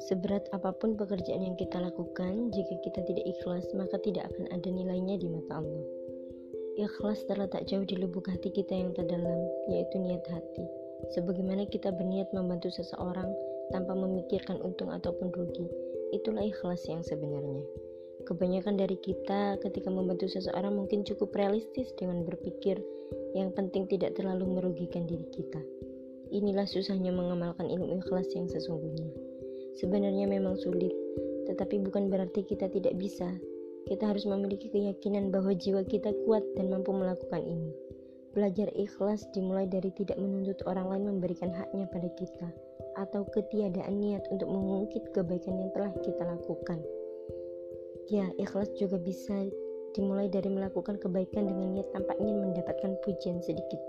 Seberat apa pun pekerjaan yang kita lakukan, jika kita tidak ikhlas, maka tidak akan ada nilainya di mata Allah. Ikhlas terletak jauh di lubuk hati kita yang terdalam, yaitu niat hati. Sebagaimana kita berniat membantu seseorang tanpa memikirkan untung ataupun rugi, itulah ikhlas yang sebenarnya. Kebanyakan dari kita ketika membantu seseorang mungkin cukup realistis dengan berpikir yang penting tidak terlalu merugikan diri kita. Inilah susahnya mengamalkan ilmu ikhlas yang sesungguhnya. Sebenarnya memang sulit, tetapi bukan berarti kita tidak bisa. Kita harus memiliki keyakinan bahwa jiwa kita kuat dan mampu melakukan ini. Belajar ikhlas dimulai dari tidak menuntut orang lain memberikan haknya pada kita, atau ketiadaan niat untuk mengungkit kebaikan yang telah kita lakukan. Ya, ikhlas juga bisa dimulai dari melakukan kebaikan dengan niat tanpa ingin mendapatkan pujian sedikit.